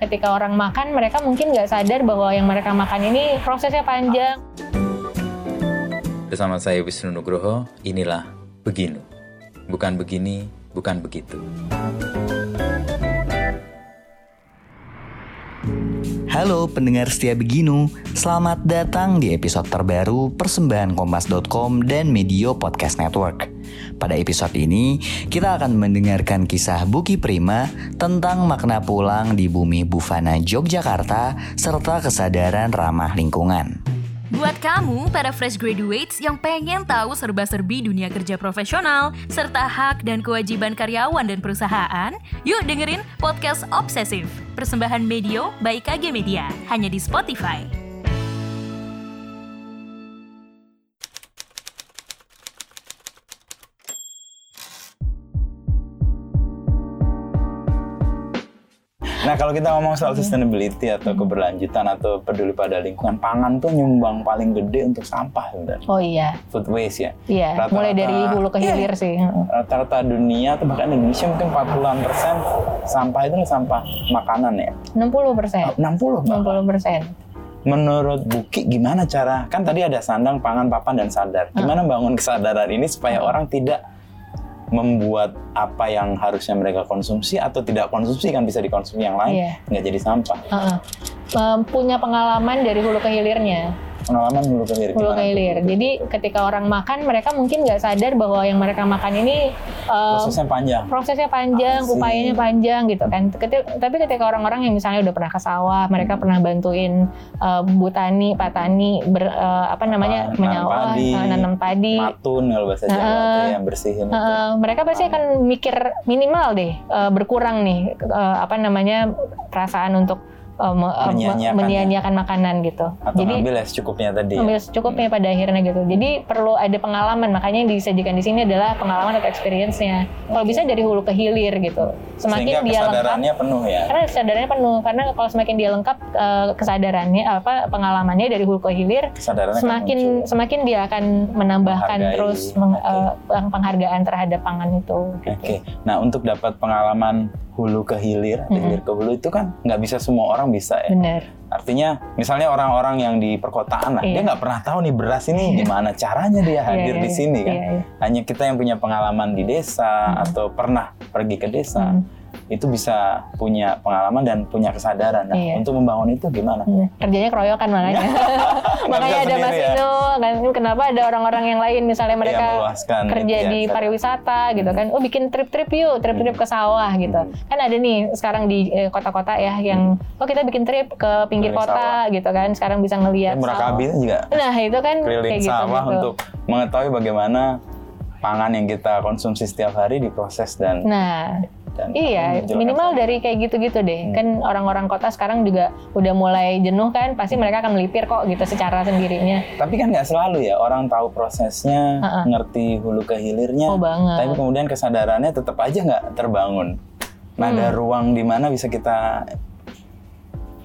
ketika orang makan mereka mungkin nggak sadar bahwa yang mereka makan ini prosesnya panjang. Bersama saya Wisnu Nugroho, inilah Beginu. Bukan begini, bukan begitu. Halo pendengar setia Beginu, selamat datang di episode terbaru persembahan Kompas.com dan Medio Podcast Network. Pada episode ini, kita akan mendengarkan kisah Buki Prima tentang makna pulang di bumi Bufana Yogyakarta serta kesadaran ramah lingkungan. Buat kamu, para fresh graduates yang pengen tahu serba-serbi dunia kerja profesional, serta hak dan kewajiban karyawan dan perusahaan, yuk dengerin Podcast Obsesif, persembahan Medio by KG Media, hanya di Spotify. Nah kalau kita ngomong soal sustainability atau keberlanjutan atau peduli pada lingkungan, pangan tuh nyumbang paling gede untuk sampah sebenarnya. Oh iya, Food waste ya. iya. Rata-rata- Mulai dari hulu ke hilir Iya. sih. Rata-rata dunia atau bahkan Indonesia mungkin 40-an persen sampah itu sampah makanan ya. 60 persen. 60 bahkan. 60 persen. Menurut Buki gimana cara kan tadi ada sandang, pangan, papan dan sadar. Gimana bangun kesadaran ini supaya orang tidak membuat apa yang harusnya mereka konsumsi atau tidak konsumsi kan bisa dikonsumsi yang lain Iya. nggak jadi sampah. Heeh. Em, punya pengalaman dari hulu ke hilirnya. Pengalaman hulu ke hilir. Hulu ke hilir. Jadi ketika orang makan mereka mungkin nggak sadar bahwa yang mereka makan ini em, Prosesnya panjang. prosesnya panjang, Asik. upayanya panjang gitu kan. Keti- tapi ketika orang-orang yang misalnya udah pernah ke sawah, mereka Hmm. pernah bantuin uh, Bu Tani, Pak Tani ber, uh, apa namanya Nanam menyawah, padi, uh, nanam padi. Matun kalau bahasa Jawa tuh yang bersihin itu. Uh, mereka pasti akan mikir minimal deh uh, berkurang nih uh, apa namanya perasaan untuk uh, me- uh, me- Menyia-nyiakan menyia-nyiakan makanan gitu. Atau Jadi ngambil ya secukupnya tadi. ya. ambil secukupnya pada akhirnya gitu. Jadi perlu ada pengalaman. Makanya yang disajikan di sini adalah pengalaman atau experience-nya. Kalau bisa dari hulu ke hilir gitu. Semakin Sehingga dia lengkap, kesadarannya penuh ya. karena kesadarannya penuh. Karena kalau semakin dia lengkap eh, kesadarannya apa pengalamannya dari hulu ke hilir, semakin muncul. semakin dia akan menambahkan Menghargai. terus meng- eh, penghargaan terhadap pangan itu. Oke, nah untuk dapat pengalaman hulu ke hilir, atau Mm-mm. hilir ke hulu itu kan nggak bisa semua orang bisa ya. Benar. Artinya, misalnya orang-orang yang di perkotaan lah, dia Iya. nggak pernah tahu nih beras ini gimana caranya dia hadir Iya, di iya, sini kan. iya, iya. Hanya kita yang punya pengalaman di desa atau pernah pergi ke desa, Hmm. Itu bisa punya pengalaman dan punya kesadaran. Nah, Iya. untuk membangun itu gimana? Hmm, Kerjanya keroyokan makanya. makanya ada Mas sendiri ya. Kan kenapa ada orang-orang yang lain misalnya Iya, mereka meluaskan kerja itu ya, di pariwisata gitu kan. Oh bikin trip-trip yuk, trip-trip ke sawah gitu. Hmm. Kan ada nih sekarang di eh, kota-kota ya yang oh kita bikin trip ke pinggir Keliling kota gitu kan. Sekarang bisa ngelihat Ya, Murakabi juga Nah, itu kan keliling kayak gitu, sawah gitu. untuk mengetahui bagaimana pangan yang kita konsumsi setiap hari diproses dan Nah, dan Iya, minimal dari kayak gitu-gitu deh. Hmm. Kan orang-orang kota sekarang juga udah mulai jenuh kan, pasti mereka akan melipir kok gitu secara sendirinya. Tapi kan nggak selalu ya orang tahu prosesnya, Ha-ha. ngerti hulu ke hilirnya. Oh banget. Tapi kemudian kesadarannya tetap aja nggak terbangun. Nah, Hmm. ada ruang di mana bisa kita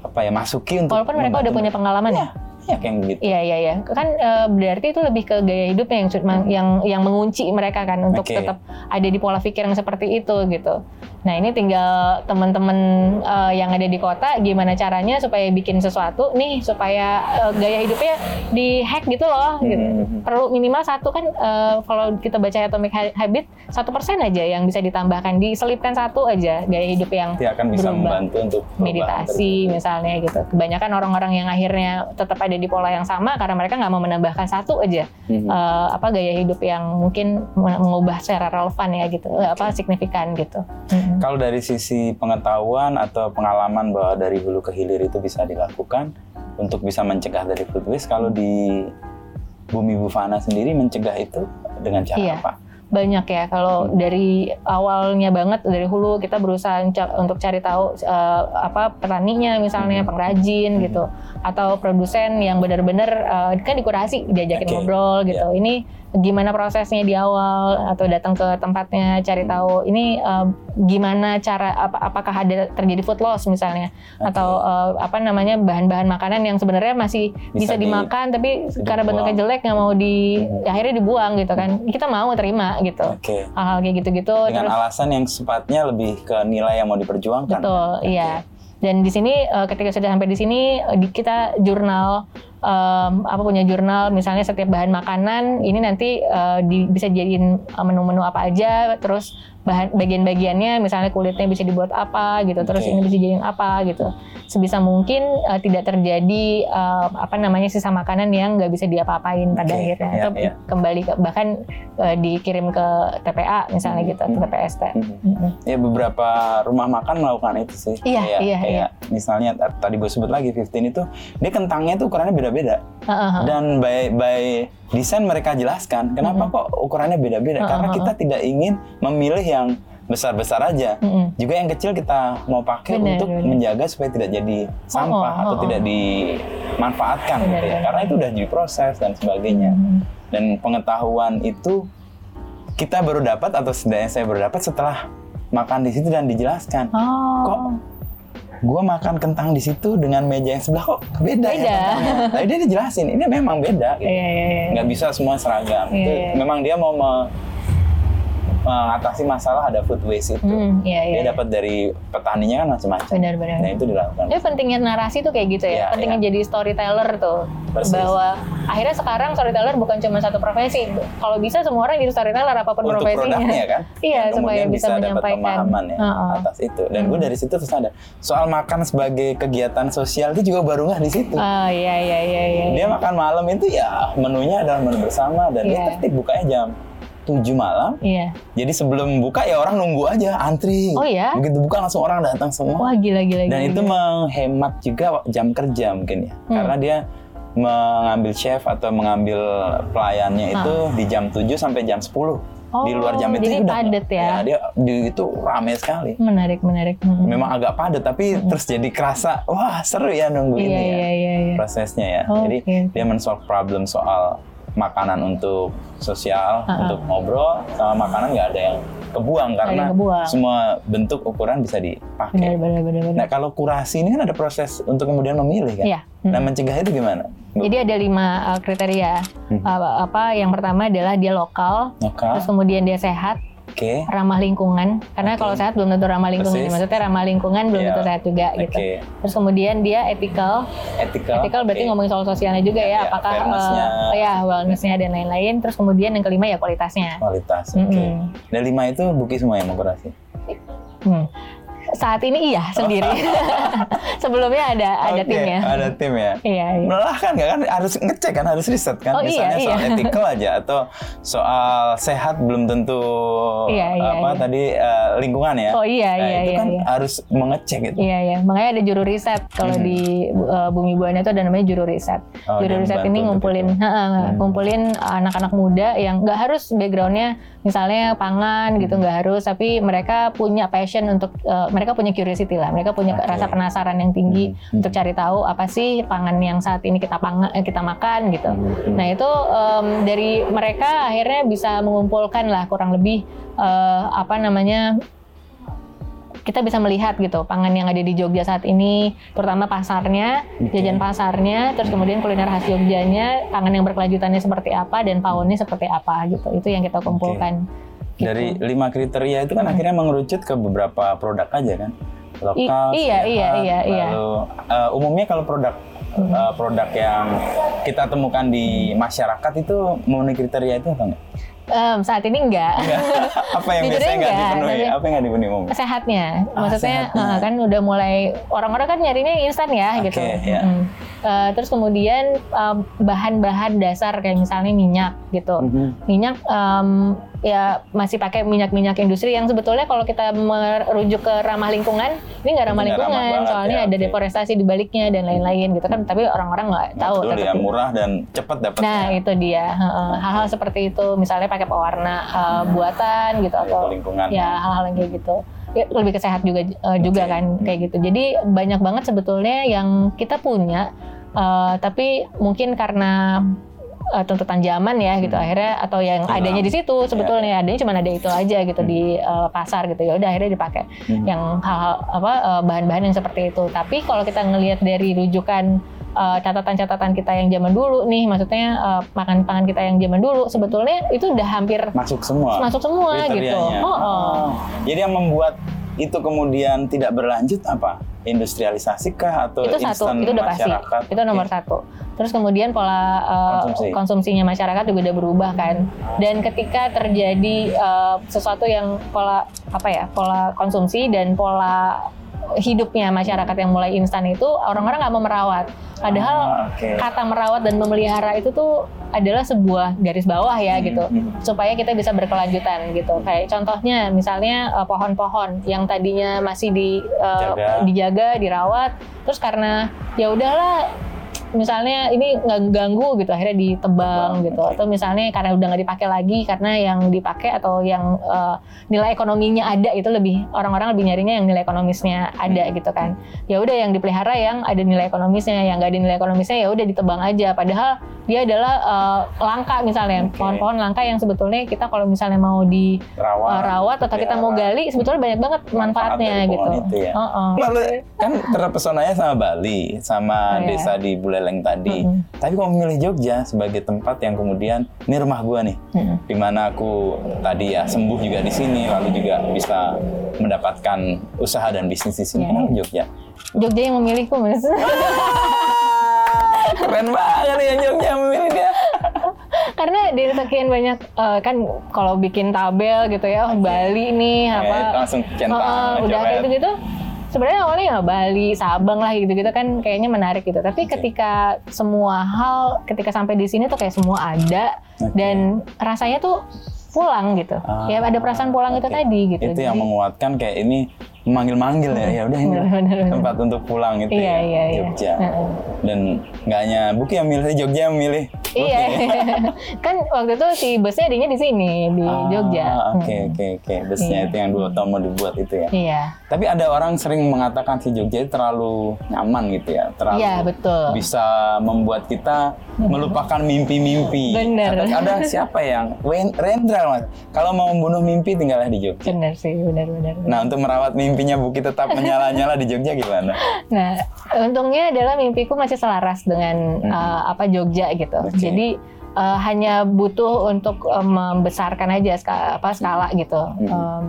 apa ya masuki untuk Walaupun mereka udah punya pengalaman ya. Ya, kayak begitu. Iya iya iya. Kan eh, berarti itu lebih ke gaya hidupnya yang yang yang mengunci mereka kan untuk Oke. tetap ada di pola pikir yang seperti itu gitu. Nah ini tinggal teman-teman eh, yang ada di kota gimana caranya supaya bikin sesuatu nih supaya eh, gaya hidupnya di hack gitu loh. Gitu. Hmm. Perlu minimal satu kan eh, kalau kita baca Atomic Ha- Habit satu persen aja yang bisa ditambahkan diselipkan satu aja gaya hidup yang Dia akan bisa berubah. membantu untuk meditasi tersebut. misalnya gitu. Kebanyakan orang-orang yang akhirnya tetap ada di pola yang sama karena mereka nggak mau menambahkan satu aja Mhm. eh, apa gaya hidup yang mungkin men- mengubah secara relevan ya gitu, apa signifikan gitu. Kalau dari sisi pengetahuan atau pengalaman bahwa dari hulu ke hilir itu bisa dilakukan untuk bisa mencegah dari food waste, kalau di Bumi Bufana sendiri mencegah itu dengan cara Iya. apa? banyak ya kalau Hmm. dari awalnya banget dari hulu kita berusaha untuk cari tahu eh, apa petaninya misalnya Hmm. pengrajin Hmm. gitu atau produsen yang benar-benar eh, kan dikurasi diajakin Oke. ngobrol gitu ini gimana prosesnya di awal atau datang ke tempatnya cari tahu ini eh, gimana cara apa apakah ada terjadi food loss misalnya Oke. atau eh, apa namanya bahan-bahan makanan yang sebenarnya masih bisa, Bisa di- dimakan tapi bisa karena dibuang. bentuknya jelek nggak mau di Hmm. akhirnya dibuang gitu kan kita mau terima gitu Oke. hal-hal kayak gitu-gitu Dengan terus alasan yang sifatnya lebih ke nilai yang mau diperjuangkan. betul Oke. iya Dan di sini eh, ketika sudah sampai di sini kita jurnal em, apa punya jurnal misalnya setiap bahan makanan ini nanti eh, di- bisa jadiin eh, menu-menu apa aja terus bahan bagian-bagiannya misalnya kulitnya bisa dibuat apa gitu terus ini bisa jadiin apa gitu sebisa mungkin eh, tidak terjadi eh, apa namanya sisa makanan yang nggak bisa diapa-apain pada Oke, akhirnya iya, atau iya. kembali ke bahkan eh, dikirim ke TPA misalnya Hmm, gitu hmm. ke TPST Mhm. Mm-mm. Ya beberapa rumah makan melakukan itu sih. Iya, Kayak- iya, kayak iya. Misalnya tadi gue sebut lagi 15 itu dia kentangnya itu ukurannya beda-beda. Heeh, heeh. Dan by by desain mereka jelaskan kenapa kok ukurannya beda-beda. Heeh, Karena heeh. kita tidak ingin memilih yang besar-besar aja. Mm-mm. Juga yang kecil kita mau pakai Benar, untuk benar. menjaga supaya tidak jadi sampah oh, atau oh. tidak dimanfaatkan Benar, gitu ya. Karena itu udah diproses dan sebagainya. Mm. Dan pengetahuan itu kita baru dapat atau setidaknya saya baru dapat setelah makan di situ dan dijelaskan. Oh. Kok gue makan kentang di situ dengan meja yang sebelah kok beda, ya Beda. kentangnya? Tapi dia dijelasin ini memang beda. Gitu. Iya, iya, iya. Nggak bisa semua seragam. Itu iya. memang dia mau me- mengatasi masalah ada food waste itu. Hmm, iya, iya. Dia dapat dari petaninya kan macam-macam. Benar, benar. Nah itu dilakukan. Tapi pentingnya narasi tuh kayak gitu ya. Iya, pentingnya iya. jadi storyteller tuh. Persis. Bahwa akhirnya sekarang storyteller bukan cuma satu profesi. Kalau bisa semua orang jadi storyteller apa pun untuk profesinya. produknya kan Iya, Dan supaya bisa, dapat menyampaikan. pemahaman ya Heeh. atas itu dan Hmm. gue dari situ terus ada soal makan sebagai kegiatan sosial itu juga baru nggak di situ Oh iya iya iya iya. dia makan malam itu ya menunya adalah menu bersama dan dia Iya. tertib bukanya jam 7 malam Iya. jadi sebelum buka ya orang nunggu aja antri Oh, iya? begitu buka langsung orang datang semua Wah gila gila dan gila. itu gila. menghemat juga jam kerja mungkin ya Hmm. karena dia mengambil chef atau mengambil pelayannya itu di jam 7 sampai jam 10 di luar jam Ah. Oh, itu jadi udah padat ya. dia di itu rame sekali menarik menarik. Hmm. memang agak padat tapi terus jadi kerasa wah seru ya nunggu Iya ini ya iya iya iya. prosesnya ya Oh, jadi dia men-solve problem soal makanan untuk sosial Ha-ha. untuk ngobrol sama makanan nggak ada yang kebuang karena yang kebuang. semua bentuk ukuran bisa dipakai Benar benar benar benar. Nah kalau kurasi ini kan ada proses untuk kemudian memilih kan. Iya. Nah mencegah itu gimana? Jadi ada lima uh, kriteria. Hmm. Uh, apa yang pertama adalah dia lokal, Lokal. terus kemudian dia sehat, Oke. ramah lingkungan. Karena Oke. kalau sehat belum tentu ramah lingkungan. Persis. Maksudnya ramah lingkungan belum Iya. tentu sehat juga gitu. Oke. Terus kemudian dia ethical. Ethical. Ethical berarti oke. ngomongin soal sosialnya juga ya, Iya, apakah fairness-nya. uh, ya wellnessnya dan lain-lain. Terus kemudian yang kelima ya kualitasnya. Kualitas. Oke. Mm-mm. Dan lima itu buki semua yang mau kurasi. Hmm. Saat ini iya sendiri. Sebelumnya ada ada Oke, timnya. Ada tim ya. Iya, iya. Melelahkan nggak kan? Harus ngecek kan, harus riset kan. Oh, iya, Misalnya soal iya. ethical aja atau soal sehat belum tentu Iya, iya, apa iya. tadi eh, lingkungan ya. Oh, iya, Nah, iya, itu iya, kan iya. harus mengecek gitu. Iya ya, makanya ada juru riset. Kalau Hmm. di uh, Bumi Buana itu ada namanya juru riset. Oh, juru riset ini ngumpulin, itu. Hmm. ngumpulin anak-anak muda yang nggak harus backgroundnya misalnya pangan gitu Hmm. nggak harus, tapi mereka punya passion untuk uh, mereka punya curiosity lah, mereka punya Oke. rasa penasaran yang tinggi Hmm. untuk cari tahu apa sih pangan yang saat ini kita pangan eh, kita makan gitu. Hmm. Nah itu um, dari mereka akhirnya bisa mengumpulkan lah kurang lebih uh, apa namanya kita bisa melihat gitu pangan yang ada di Jogja saat ini, terutama pasarnya, jajan pasarnya, terus kemudian kuliner khas Jogjanya, pangan yang berkelanjutannya seperti apa dan paonnya seperti apa gitu. Itu yang kita kumpulkan. Gitu. Dari lima kriteria itu kan akhirnya mengerucut ke beberapa produk aja kan. Lokal, I- iya, sehat, iya, iya, iya. lalu eh, umumnya kalau produk eh, produk yang kita temukan di masyarakat itu memenuhi kriteria itu atau enggak? Em, saat ini enggak. apa yang biasanya nggak enggak, dipenuhi? tapi- Apa yang nggak dipenuhi umum? sehatnya Ah, maksudnya sehatnya. eh, kan udah mulai orang-orang kan nyarinya instan ya Oke, gitu iya. Mm. Eh, terus kemudian em, bahan-bahan dasar kayak misalnya minyak gitu Mhm. minyak em, ya masih pakai minyak-minyak industri yang sebetulnya kalau kita merujuk ke ramah lingkungan ini nggak ramah Ini nggak ramah lingkungan banget soalnya ya, ada oke. deforestasi di baliknya dan lain-lain gitu kan tapi orang-orang nggak tahu Betul ya, murah dan cepat dapat. Nah itu dia hal-hal seperti itu misalnya pakai pewarna eh, buatan gitu atau lingkungan. ya hal-hal yang kayak gitu ya, lebih ke sehat juga eh, juga Oke. kan kayak gitu jadi banyak banget sebetulnya yang kita punya eh, tapi mungkin karena eh, tuntutan zaman ya gitu Hmm. akhirnya atau yang Hilang. adanya di situ sebetulnya adanya cuma ada itu aja gitu Hmm. di eh, pasar gitu ya udah akhirnya dipakai Hmm. yang hal-hal apa eh, bahan-bahan yang seperti itu tapi kalau kita ngelihat dari rujukan eh, catatan-catatan kita yang zaman dulu nih maksudnya eh, makan-pangan kita yang zaman dulu sebetulnya itu udah hampir masuk semua. masuk semua gitu oh, oh. Jadi yang membuat itu kemudian tidak berlanjut apa? Industrialisasi kah atau itu satu instan itu udah pasti itu nomor Oke. satu terus kemudian pola uh, Konsumsi. konsumsinya masyarakat juga udah berubah kan dan ketika terjadi uh, sesuatu yang pola apa ya pola konsumsi dan pola hidupnya masyarakat yang mulai instan itu orang-orang nggak mau merawat padahal Ah, oke. kata merawat dan memelihara itu tuh adalah sebuah garis bawah ya gitu hmm. supaya kita bisa berkelanjutan gitu kayak contohnya misalnya eh, pohon-pohon yang tadinya masih di Jaga. dijaga dirawat terus karena ya udahlah misalnya ini nggak ganggu gitu akhirnya ditebang Tebang, gitu atau misalnya karena udah nggak dipakai lagi karena yang dipakai atau yang eh, nilai ekonominya ada itu lebih orang-orang lebih nyarinya yang nilai ekonomisnya ada Hmm. gitu kan ya udah yang dipelihara yang ada nilai ekonomisnya yang nggak ada nilai ekonomisnya ya udah ditebang aja padahal dia adalah eh, langka misalnya Oke. pohon-pohon langka yang sebetulnya kita kalau misalnya mau di rawat, uh, rawat atau kita mau gali sebetulnya banyak banget manfaatnya gitu. itu ya. Heeh. Lalu kan terpesonanya sama Bali, sama Oh, iya. desa di Buleleng tadi. Mm-mm. Tapi kok memilih Jogja sebagai tempat yang kemudian ini rumah gua nih, Mm-mm. di mana aku tadi ya sembuh juga di sini, lalu juga bisa mendapatkan usaha dan bisnis di sini. Iya. Kenapa Jogja? Jogja yang memilihku mas. Keren banget ya Jogja memilih dia. Karena dari sekian banyak eh, kan kalau bikin tabel gitu ya, oh, Bali nih apa langsung centang, Heeh, udah kayak gitu gitu. Sebenarnya awalnya ya Bali, Sabang lah gitu-gitu kan kayaknya menarik gitu. Tapi ketika semua hal ketika sampai di sini tuh kayak semua ada Oke. dan rasanya tuh pulang gitu. Ah, ya ada perasaan pulang itu oke. tadi gitu. Itu yang Jadi- menguatkan kayak ini memanggil-manggil ya. Ya udah ini tempat untuk pulang itu Iya, ya. iya, iya. Jogja. Heeh. Dan nggak hanya Buki yang milih Jogja yang milih. Iya, kan waktu itu si busnya adanya di sini di Ah, Jogja. Oke Hmm. oke oke. Busnya Iya. itu yang dua tomo dibuat itu ya. Iya, Tapi ada orang sering mengatakan si Jogja itu terlalu nyaman gitu ya, terlalu iya betul. bisa membuat kita melupakan mimpi-mimpi. Bener. Ada, ada siapa yang Rendra mas? Kalau mau membunuh mimpi tinggallah di Jogja. Bener sih, benar-benar. Nah untuk merawat mimpinya Buki tetap menyala-nyala di Jogja gimana? Nah, untungnya adalah mimpiku masih selaras dengan Hmm. uh, apa Jogja gitu. Oke. Jadi uh, hanya butuh untuk uh, membesarkan aja skala, apa skala gitu. Hmm. Um,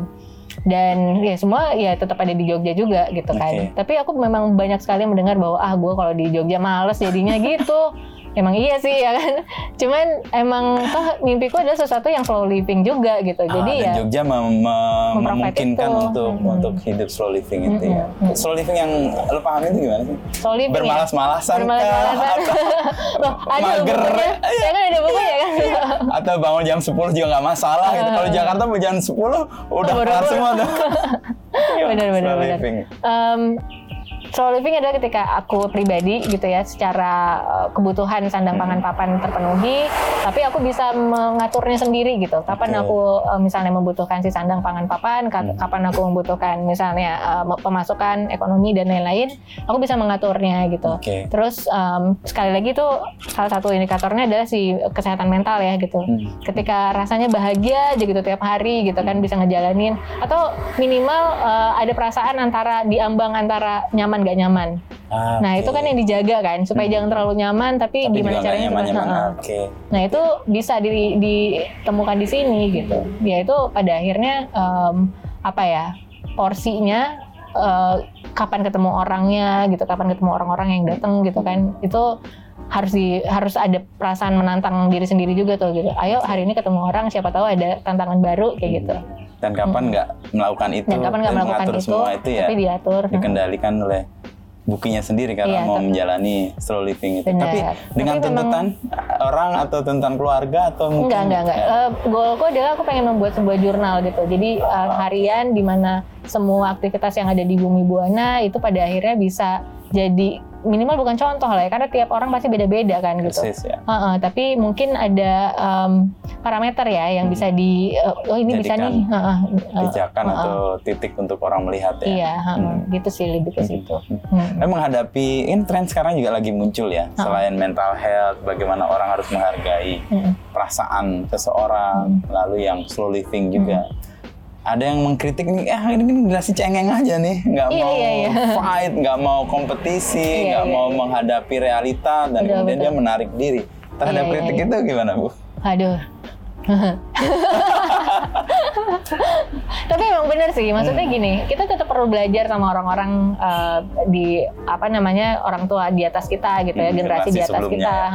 dan ya semua ya tetap ada di Jogja juga gitu kan. Tapi aku memang banyak sekali mendengar bahwa ah gue kalau di Jogja males jadinya gitu. Emang iya sih ya kan. Cuman emang toh mimpiku adalah sesuatu yang slow living juga gitu. Jadi Ah, ya dan Jogja mem- mem- memungkinkan itu. untuk Hmm. untuk hidup slow living itu ya. Hmm. Slow living yang lo paham itu gimana sih? slow living ya. Bermalas-malasan? Bermalas-malasan. Loh, ada loh Mager. bukunya. Ya kan ada bukunya kan. Atau bangun jam 10 juga nggak masalah gitu. Kalau Jakarta mau jam 10 udah Oh, kelar semua tuh. benar benar Slow benar. living. Slow living adalah ketika aku pribadi gitu ya secara uh, kebutuhan sandang pangan papan terpenuhi tapi aku bisa mengaturnya sendiri gitu kapan aku uh, misalnya membutuhkan si sandang pangan papan Hmm. kapan aku membutuhkan misalnya uh, pemasukan ekonomi dan lain-lain aku bisa mengaturnya gitu Oke. terus em, sekali lagi tuh salah satu indikatornya adalah si kesehatan mental ya gitu Hmm. ketika rasanya bahagia aja gitu tiap hari gitu kan bisa ngejalanin atau minimal uh, ada perasaan antara diambang antara nyaman gak nyaman. Ah, Nah itu kan yang dijaga kan supaya jangan terlalu nyaman tapi, Tapi gimana caranya supaya- nyaman-nyaman. Heeh. Oke. Nah itu bisa di- ditemukan di sini gitu. Ya itu pada akhirnya em, apa ya porsinya eh, kapan ketemu orangnya gitu, kapan ketemu orang-orang yang datang gitu kan itu harus di harus ada perasaan menantang diri sendiri juga tuh gitu. Ayo hari ini ketemu orang siapa tahu ada tantangan baru kayak gitu. Dan kapan nggak melakukan itu? Dan kapan nggak melakukan itu, semua itu ya? tapi diatur. Dikendalikan oleh bukinya sendiri karena Iya, mau tapi- menjalani slow living itu. Benar. Tapi dengan Tapi memang- tuntutan orang atau tuntutan keluarga atau mungkin Enggak, enggak, enggak. Eh, goalku adalah aku pengen membuat sebuah jurnal gitu. Jadi eh, harian di mana semua aktivitas yang ada di Bumi Buana itu pada akhirnya bisa jadi minimal bukan contoh lah ya, karena tiap orang pasti beda-beda kan gitu. Persis ya. Heeh, tapi mungkin ada em, parameter ya yang bisa di eh, oh ini bisa Jadikan nih heeh, eh, Pijakan heeh. atau titik untuk orang melihat ya. Iya, heeh, Hmm. gitu sih lebih ke situ. Hmm. Nah, menghadapi ini tren sekarang juga lagi muncul ya. Selain mental health, bagaimana orang harus menghargai Mm-mm. perasaan seseorang, lalu yang slow living juga. Hmm. Ada yang mengkritik nih, ah ini kan generasi cengeng aja nih, nggak Iya, mau iya, iya. fight, nggak mau kompetisi, Iya, nggak iya, mau iya. menghadapi realita, dan Betul, kemudian betul. dia menarik diri. Terhadap Iya, iya, kritik iya. itu gimana bu? Aduh, Tapi emang bener sih, maksudnya gini, kita tetap perlu belajar sama orang-orang eh, di apa namanya orang tua di atas kita gitu ya, Hmm, generasi di atas kita. ya.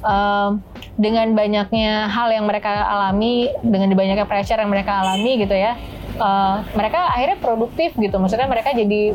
Em, dengan banyaknya hal yang mereka alami, dengan banyaknya pressure yang mereka alami gitu ya, eh, mereka akhirnya produktif gitu. Maksudnya mereka jadi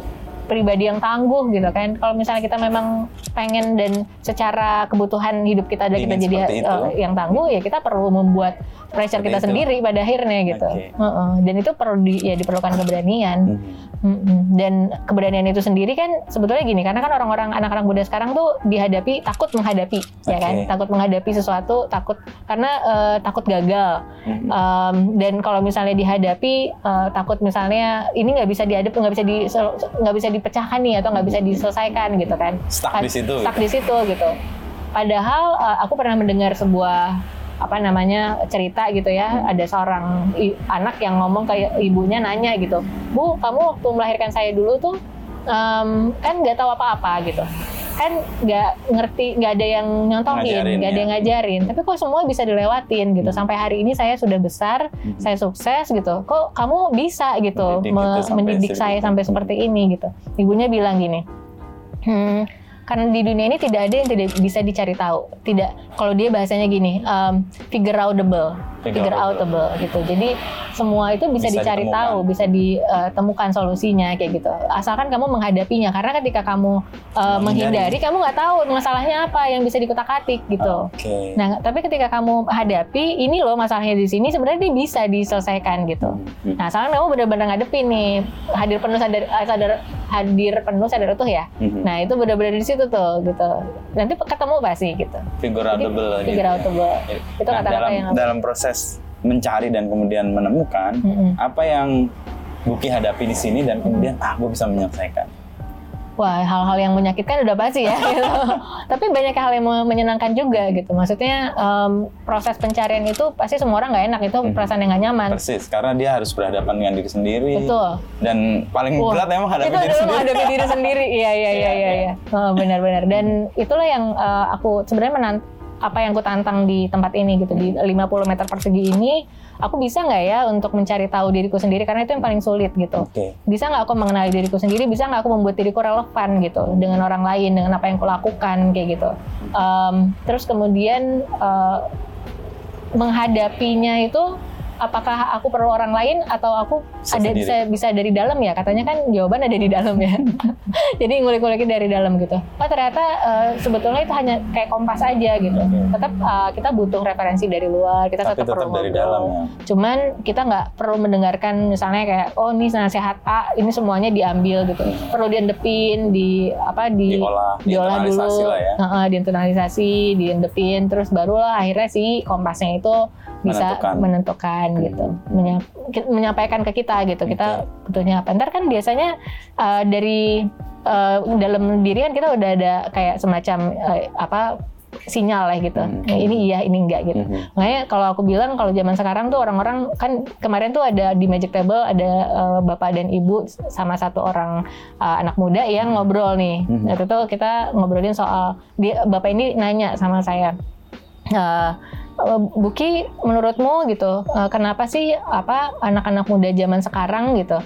pribadi yang tangguh gitu kan. Kalau misalnya kita memang pengen dan secara kebutuhan hidup kita ada kita jadi eh, yang tangguh ya kita perlu membuat pressure Seperti kita itu. sendiri pada akhirnya gitu. Oke. Heeh. Dan itu perlu di, ya diperlukan keberanian. Hmm. Mm-mm. Dan keberanian itu sendiri kan sebetulnya gini, karena kan orang-orang anak-anak muda sekarang tuh dihadapi takut menghadapi, ya kan? Takut menghadapi sesuatu, takut karena eh, takut gagal. Hmm. Um, dan kalau misalnya dihadapi eh, takut misalnya ini nggak bisa dihadapi, nggak bisa di nggak bisa dipecahkan nih atau nggak bisa diselesaikan gitu kan? Stuck di situ. Stuck di situ gitu. Padahal eh, aku pernah mendengar sebuah apa namanya cerita gitu ya. Ada seorang anak yang ngomong ke ibunya nanya gitu bu kamu waktu melahirkan saya dulu tuh em, kan nggak tahu apa-apa gitu. Kan nggak ngerti nggak ada yang nyontohin nggak ada ya. yang ngajarin. Tapi kok semua bisa dilewatin gitu. Sampai hari ini saya sudah besar Hmm. saya sukses gitu. Kok kamu bisa gitu Mendidik me- itu sampai mendidik saya sampai seperti ini gitu? Ibunya bilang gini hmm, karena di dunia ini tidak ada yang tidak bisa dicari tahu. Tidak kalau dia bahasanya gini um, figure outable Figure outable gitu jadi semua itu bisa, Bisa dicari ditemukan. tahu bisa ditemukan solusinya kayak gitu asalkan kamu menghadapinya karena ketika kamu uh, Menghindari. kamu nggak tahu masalahnya apa yang bisa dikutak-atik gitu Oke. Nah, tapi ketika kamu hadapi, ini loh masalahnya di sini sebenarnya dia bisa diselesaikan gitu. Hmm. Nah, asalkan kamu benar-benar ngadepin nih, hadir penuh sadar, eh, sadar hadir penuh sadar utuh ya. Mhm. Nah, itu benar-benar di situ tuh gitu. Nanti ketemu pasti gitu. figure outable gitu figure ya. outable. Itu Nah, kata-kata dalam, yang dalam proses mencari dan kemudian menemukan Mm-mm. apa yang Buki hadapi di sini dan kemudian ah gue bisa menyelesaikan. Wah, hal-hal yang menyakitkan udah pasti ya. gitu. Tapi banyak hal yang menyenangkan juga gitu. Maksudnya em, proses pencarian itu pasti semua orang nggak enak itu Mhm. perasaan yang nggak nyaman. Persis, karena dia harus berhadapan dengan diri sendiri. Betul. Dan paling Wah, berat emang hadapi itu diri sendiri. menghadapi diri sendiri. Iya iya iya Iya, iya. iya. iya. Oh, Benar-benar. Dan itulah yang eh, aku sebenarnya menant apa yang aku tantang di tempat ini gitu di 50 meter persegi ini aku bisa nggak ya untuk mencari tahu diriku sendiri? Karena itu yang paling sulit gitu. Oke. bisa nggak aku mengenali diriku sendiri? Bisa nggak aku membuat diriku relevan gitu dengan orang lain dengan apa yang aku lakukan kayak gitu. Em, terus kemudian eh, menghadapinya itu apakah aku perlu orang lain atau aku Bisa ada sendiri. bisa bisa dari dalam ya katanya kan jawaban ada di dalam ya jadi ngulik-ngulikin dari dalam gitu oh ternyata eh, sebetulnya itu hanya kayak kompas aja gitu Oke. tetap eh, kita butuh referensi dari luar kita Tapi tetap, tetap perlu dari dalam ya. cuman kita nggak perlu mendengarkan misalnya kayak oh ini nasihat A ini semuanya diambil gitu perlu diendepin di apa di Diolah, diolah dulu diinternalisasi lah ya. Heeh, diinternalisasi diendepin terus barulah akhirnya si kompasnya itu bisa Menentukan. menentukan, gitu Menya- ki- menyampaikan ke kita gitu kita butuhnya apa ntar kan biasanya eh, dari eh, dalam diri kan kita udah ada kayak semacam eh, apa sinyal lah gitu Hmm. Ini iya ini enggak gitu Mhm. Makanya kalau aku bilang kalau zaman sekarang tuh orang-orang kan kemarin tuh ada di Magic Table ada eh, bapak dan ibu sama satu orang eh, anak muda yang ngobrol nih. Mhm. Itu tuh kita ngobrolin soal dia bapak ini nanya sama saya. eh, Buki menurutmu gitu eh, kenapa sih apa anak-anak muda zaman sekarang gitu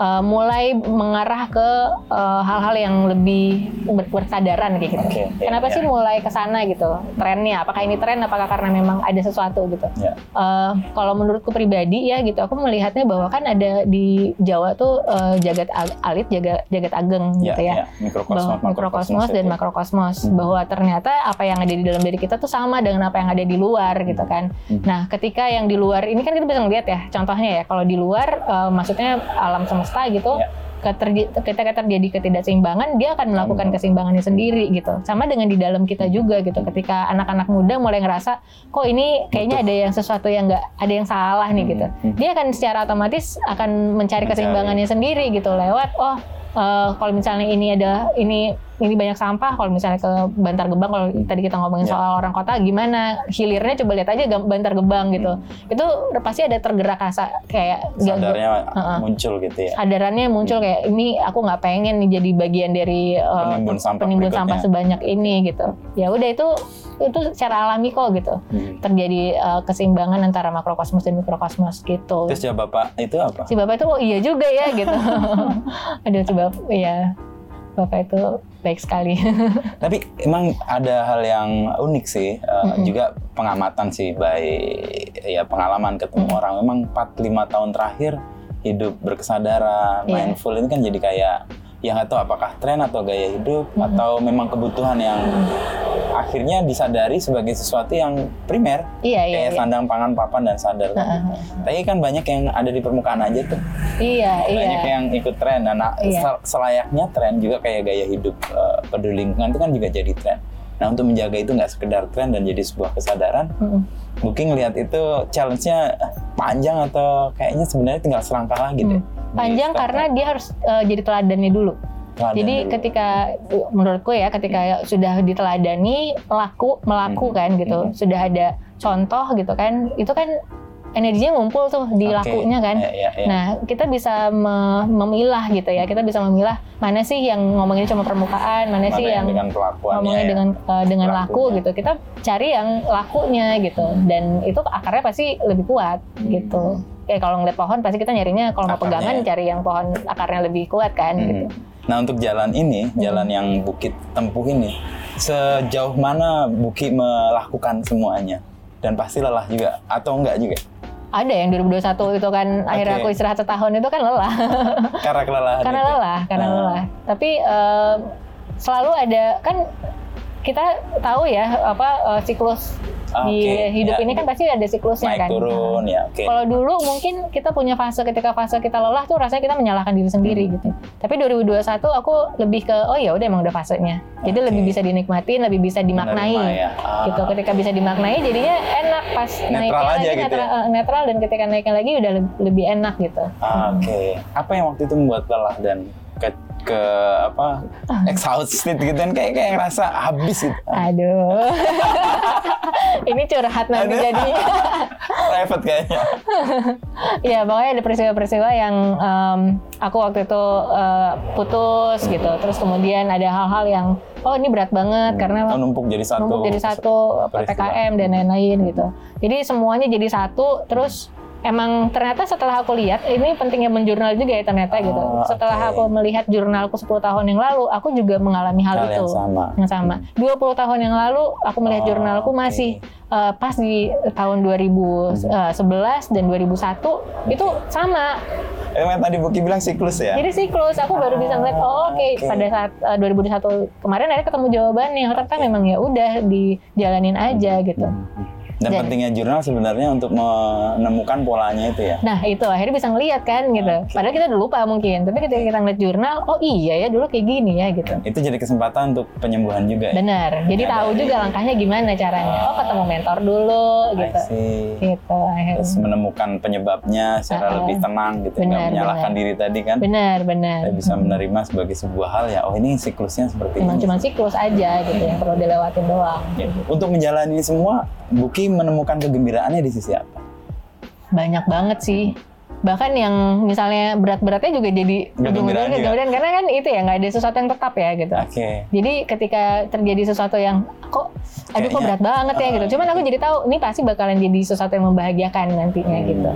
eh, mulai mengarah ke eh, hal-hal yang lebih ber- bersadaran kayak gitu. Oke, iya, Kenapa iya. sih mulai ke sana gitu trennya? Apakah ini tren? Apakah karena memang ada sesuatu gitu? Ya. Eh, kalau menurutku pribadi ya gitu, aku melihatnya bahwa kan ada di Jawa tuh eh, jagat ag- alit, jagat jagat ageng Ya, gitu ya. ya. Mikrokosmos, Bahwa mikrokosmos dan ya. makrokosmos Hmm. bahwa ternyata apa yang ada di dalam diri kita tuh sama dengan apa yang ada di luar gitu kan. Hmm. Nah, ketika yang di luar ini kan kita bisa ngeliat ya, contohnya ya kalau di luar eh, maksudnya alam semesta gitu. Ya. keterji- ketika terjadi ketidakseimbangan dia akan melakukan Hmm. keseimbangannya sendiri gitu sama dengan di dalam kita juga gitu ketika anak-anak muda mulai ngerasa kok ini kayaknya ada yang sesuatu yang nggak ada yang salah nih gitu Hmm. dia akan secara otomatis akan mencari Mencari. keseimbangannya sendiri gitu lewat oh eh, kalau misalnya ini ada ini ini banyak sampah kalau misalnya ke Bantar Gebang kalau tadi kita ngomongin Ya. soal orang kota gimana hilirnya coba lihat aja Bantar Gebang gitu itu pasti ada tergerak rasa kayak gak- sadarnya Heeh. muncul gitu ya. sadarannya muncul kayak ini aku nggak pengen nih jadi bagian dari uh, Penimbun sampah penimbun berikutnya. sampah sebanyak ini gitu ya udah itu itu secara alami kok gitu Hmm. terjadi uh, keseimbangan antara makrokosmos dan mikrokosmos gitu Terus jawab bapak itu apa? si bapak itu oh iya juga ya gitu aduh si bapak ya bapak itu baik sekali Tapi emang ada hal yang unik sih, eh, Mm-mm. juga pengamatan sih, baik ya pengalaman ketemu Mm. orang. Memang 4-5 tahun terakhir hidup berkesadaran, Iya. mindful ini kan jadi kayak ya nggak tahu apakah tren atau gaya hidup Mm-mm. atau memang kebutuhan yang akhirnya disadari sebagai sesuatu yang primer iya iya kayak iya. sandang pangan papan dan sadar Heeh. tapi kan banyak yang ada di permukaan aja tuh iya banyak iya yang ikut tren dan nah, Iya. sel- selayaknya tren juga kayak gaya hidup eh, peduli lingkungan itu kan juga jadi tren nah untuk menjaga itu nggak sekedar tren dan jadi sebuah kesadaran Mm-mm. Booking lihat itu challenge-nya panjang atau kayaknya sebenarnya tinggal selangkah lagi deh Hmm. panjang karena dia harus uh, jadi teladannya dulu Jadi dulu. ketika menurutku ya ketika sudah diteladani pelaku melaku Hmm. kan gitu, Hmm. sudah ada contoh gitu kan, itu kan energinya ngumpul tuh di Oke. lakunya kan. Ya, ya, ya. Nah, kita bisa me- memilah gitu ya. Kita bisa memilah mana sih yang ngomongin cuma permukaan, mana, Mana sih yang dengan pelakuannya ngomongnya ya. dengan uh, dengan laku gitu. Kita cari yang lakunya gitu. Dan itu akarnya pasti lebih kuat gitu. Kayak kalau ngeliat pohon pasti kita nyarinya kalau mau Hmm. Pegangan cari yang pohon akarnya lebih kuat kan Hmm. gitu. Nah untuk jalan ini, jalan yang Bukit tempuh ini, sejauh mana Bukit melakukan semuanya? Dan pasti lelah juga atau enggak juga? ada yang 2021 itu kan akhirnya Oke. aku istirahat setahun itu kan lelah Karena kelelahan karena itu. lelah karena Ah. lelah tapi eh, selalu ada kan kita tahu ya apa eh, siklus di Oke, hidup ya. ini kan pasti ada siklusnya Naik kan turun ya, oke. kalau dulu mungkin kita punya fase ketika fase kita lelah tuh rasanya kita menyalahkan diri sendiri Hmm. gitu. Tapi 2021 aku lebih ke oh ya udah emang udah fasenya. Jadi Oke. lebih bisa dinikmatin, lebih bisa dimaknai. Menerima ya. Ah. Gitu ketika bisa dimaknai jadinya enak pas Netral naiknya aja lagi gitu netral, ya? netral dan ketika naiknya lagi udah le- lebih enak gitu. Ah, Oke. Apa yang waktu itu membuat lelah dan ke ke apa Ah. exhausted gitu kan kayak kayak ngerasa habis gitu. Aduh. Ini curhat nanti Aduh. jadinya. Private kayaknya. Iya, pokoknya ada peristiwa-peristiwa yang em, aku waktu itu eh, putus gitu. Terus kemudian ada hal-hal yang oh ini berat banget karena Oh, numpuk jadi satu. numpuk jadi satu. PPKM dan lain-lain gitu. Jadi semuanya jadi satu terus emang ternyata setelah aku lihat ini pentingnya menjurnal juga ya ternyata gitu. Oh, Setelah oke. aku melihat jurnalku 10 tahun yang lalu, aku juga mengalami hal, Hal itu. yang sama. Yang sama. 20 tahun yang lalu aku melihat Oh, jurnalku oke. masih eh, pas di tahun 2011 dan 2001 itu sama. Emang tadi Buki bilang siklus ya? Jadi siklus aku baru bisa ngeliat oh oke oke. pada saat eh, 2021 kemarin ada ketemu jawabannya. Ternyata memang ya udah dijalanin aja gitu. Dan Dan- pentingnya jurnal sebenarnya untuk menemukan polanya itu ya. Nah itu akhirnya bisa ngeliat kan gitu. Oke. Padahal kita udah lupa mungkin. Tapi ketika kita ngeliat jurnal, oh iya ya dulu kayak gini ya gitu. Itu jadi kesempatan untuk penyembuhan juga ya. Benar. Jadi Nyadari. tahu juga langkahnya gimana caranya. Oh ketemu mentor dulu I gitu. Gitu akhirnya. Terus menemukan penyebabnya secara Ah, lebih tenang gitu, nggak benar, menyalahkan benar. diri tadi kan. Benar benar. Saya bisa menerima sebagai sebuah hal ya. Oh ini siklusnya seperti Emang ini. cuma siklus aja gitu yang perlu dilewatin doang. Ya. Untuk menjalani semua, Buki menemukan kegembiraannya di sisi apa? Banyak banget sih. Bahkan yang misalnya berat-beratnya juga jadi Kegembiraan ujung-ujungnya juga. kegembiraan. karena kan itu ya nggak ada sesuatu yang tetap ya gitu. Oke. Jadi ketika terjadi sesuatu yang kok aduh kok Kayaknya, berat banget ya uh, gitu. Cuman aku jadi tahu ini pasti bakalan jadi sesuatu yang membahagiakan nantinya Hmm. gitu.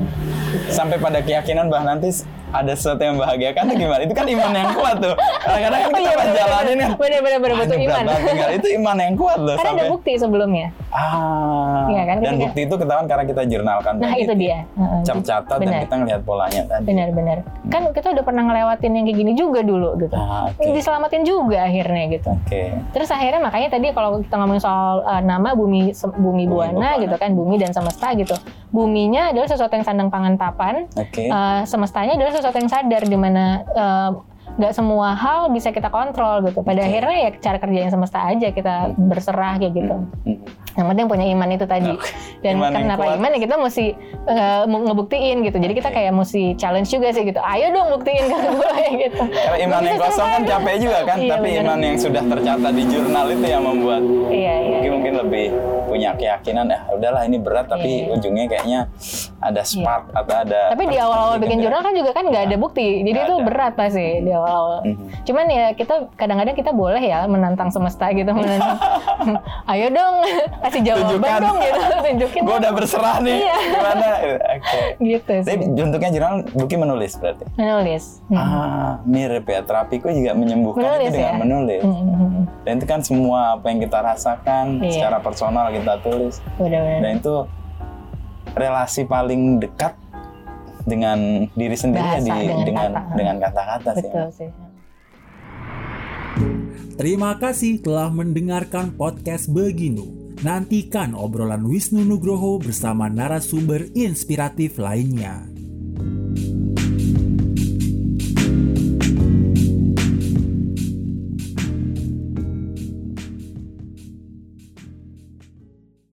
Sampai pada keyakinan bahwa nanti ada sesuatu yang membahagiakan atau gimana? Itu kan iman yang kuat tuh. Kadang-kadang kan kita pas jalanin kan. Bener bener bener "Wah, betul iman. tinggal." Itu iman yang kuat loh. Karena ada sampai, bukti sebelumnya. Ah. Iya kan, Dan ketika- bukti itu ketahuan karena kita jurnalkan. Nah itu dia. Heeh. Cap catat dan kita ngelihat polanya tadi. Benar benar. Kan kita udah pernah ngelewatin yang kayak gini juga dulu gitu. Ah. Ini diselamatin juga akhirnya gitu. Oke. Terus akhirnya makanya tadi kalau kita ngomongin soal uh, nama bumi Bumi buana Buana. gitu kan bumi dan semesta gitu. Buminya adalah sesuatu yang sandang pangan papan. Oke. Uh, semestanya adalah sesuatu yang sadar di mana uh, nggak semua hal bisa kita kontrol gitu. Pada Oke. akhirnya ya cara kerja yang semesta aja kita berserah kayak gitu. Hmm. Yang penting punya iman itu tadi. Oke. dan Iman kenapa iman ya kita mesti mau ngebuktiin gitu. Jadi kita kayak mesti challenge juga sih gitu. Ayo dong buktiin ke gue gitu. Karena iman yang kosong kan capek juga kan, Iya, tapi bener. iman yang sudah tercatat di jurnal itu yang membuat iya iya mungkin mungkin lebih punya keyakinan ya udahlah ini berat. Tapi Iya. ujungnya kayaknya ada spark atau ada tapi di awal-awal bikin jurnal kan juga kan nggak ada bukti. Jadi itu ada. berat pasti di awal-awal. Mhm. cuman ya kita kadang-kadang kita boleh ya menantang semesta gitu menantang ayo dong kasih jawaban Tunjukkan. dong gitu. Tunjukin gue udah berserah nih Iya. gimana? Oke. Gitu tapi sih. bentuknya jurnal Buki menulis berarti? Menulis. Hmm. ah mirip ya. Terapiku juga menyembuhkan Menulis itu dengan ya? menulis. Hmm, dan itu kan semua apa yang kita rasakan Iya. secara personal kita tulis. Benar-benar. Dan itu relasi paling dekat dengan diri sendiri ya Bahasa, di, dengan dengan kata. dengan kata-kata sih. Betul sih Terima kasih telah mendengarkan podcast Beginu. Nantikan obrolan Wisnu Nugroho bersama narasumber inspiratif lainnya.